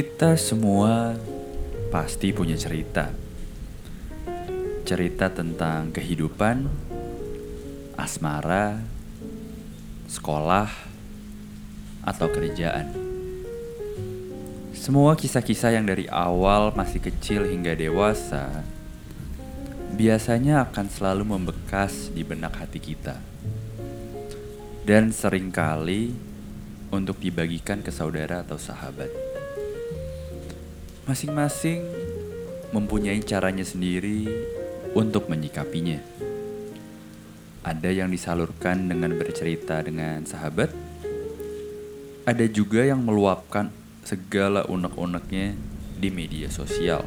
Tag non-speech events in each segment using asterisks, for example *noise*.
Kita semua pasti punya cerita. Cerita tentang kehidupan, asmara, sekolah, atau kerjaan. Semua kisah-kisah yang dari awal masih kecil hingga dewasa biasanya akan selalu membekas di benak hati kita. Dan sering kali untuk dibagikan ke saudara atau sahabat. Masing-masing mempunyai caranya sendiri untuk menyikapinya. Ada yang disalurkan dengan bercerita dengan sahabat, ada juga yang meluapkan segala unek-uneknya di media sosial.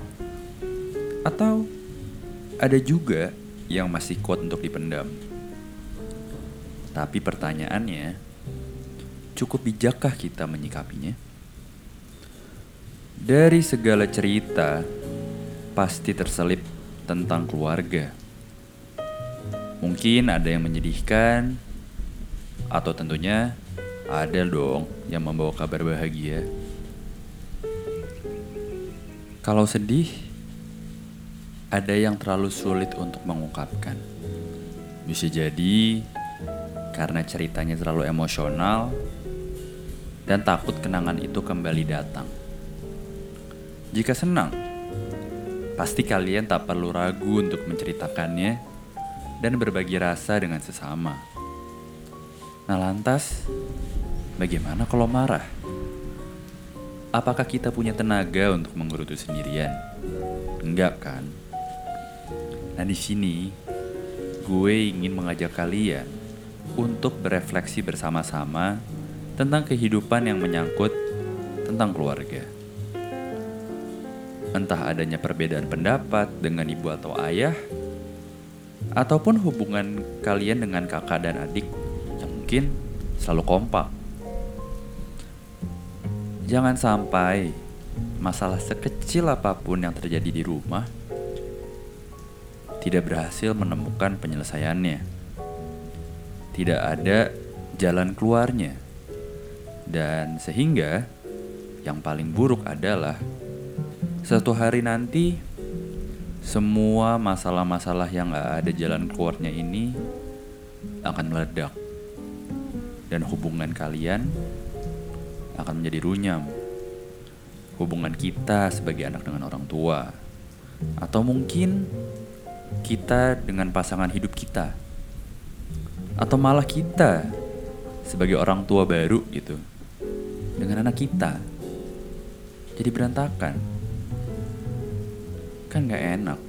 Atau ada juga yang masih kuat untuk dipendam. Tapi pertanyaannya, cukup bijakkah kita menyikapinya? Dari segala cerita, pasti terselip tentang keluarga. Mungkin ada yang menyedihkan, atau tentunya ada dong yang membawa kabar bahagia. Kalau sedih, ada yang terlalu sulit untuk mengungkapkan. Bisa jadi karena ceritanya terlalu emosional dan takut kenangan itu kembali datang. Jika senang, pasti kalian tak perlu ragu untuk menceritakannya dan berbagi rasa dengan sesama. Nah, lantas bagaimana kalau marah? Apakah kita punya tenaga untuk menggerutu sendirian? Enggak kan? Nah, di sini gue ingin mengajak kalian untuk berefleksi bersama-sama tentang kehidupan yang menyangkut tentang keluarga. Entah adanya perbedaan pendapat dengan ibu atau ayah, ataupun hubungan kalian dengan kakak dan adik yang mungkin selalu kompak. Jangan sampai masalah sekecil apa pun yang terjadi di rumah tidak berhasil menemukan penyelesaiannya. Tidak ada jalan keluarnya. Dan sehingga yang paling buruk adalah satu hari nanti semua masalah-masalah yang gak ada jalan keluarnya ini akan meledak. Dan hubungan kalian akan menjadi runyam. Hubungan kita sebagai anak dengan orang tua, atau mungkin kita dengan pasangan hidup kita, atau malah kita sebagai orang tua baru gitu. Dengan anak kita. Jadi berantakan kan gak enak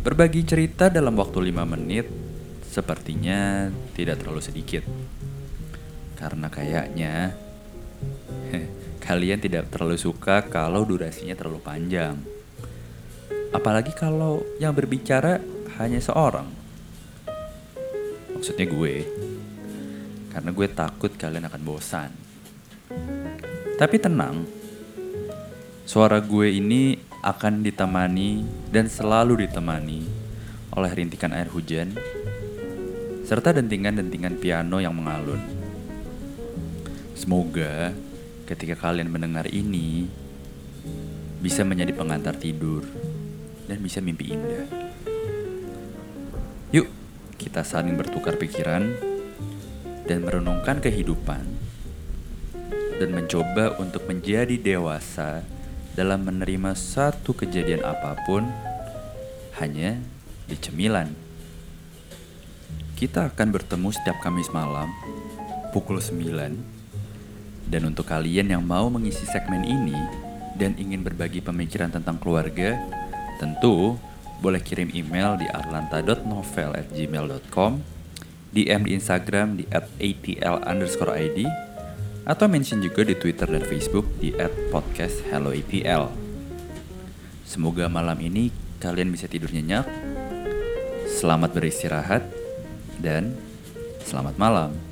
berbagi cerita dalam waktu 5 menit sepertinya tidak terlalu sedikit karena kayaknya *laughs* kalian tidak terlalu suka kalau durasinya terlalu panjang. Apalagi kalau yang berbicara hanya seorang. Maksudnya gue. Karena gue takut kalian akan bosan. Tapi tenang. Suara gue ini akan ditemani dan selalu ditemani oleh rintikan air hujan serta dentingan-dentingan piano yang mengalun. Semoga ketika kalian mendengar ini bisa menjadi pengantar tidur dan bisa mimpi indah. Yuk, kita saling bertukar pikiran dan merenungkan kehidupan dan mencoba untuk menjadi dewasa dalam menerima satu kejadian apa pun hanya di cemilan. Kita akan bertemu setiap Kamis malam pukul 9 dan untuk kalian yang mau mengisi segmen ini dan ingin berbagi pemikiran tentang keluarga, tentu boleh kirim email di arlanta.novel@gmail.com, DM di Instagram di @atl_id, atau mention juga di Twitter dan Facebook di @podcasthelloatl. Semoga malam ini kalian bisa tidur nyenyak. Selamat beristirahat dan selamat malam.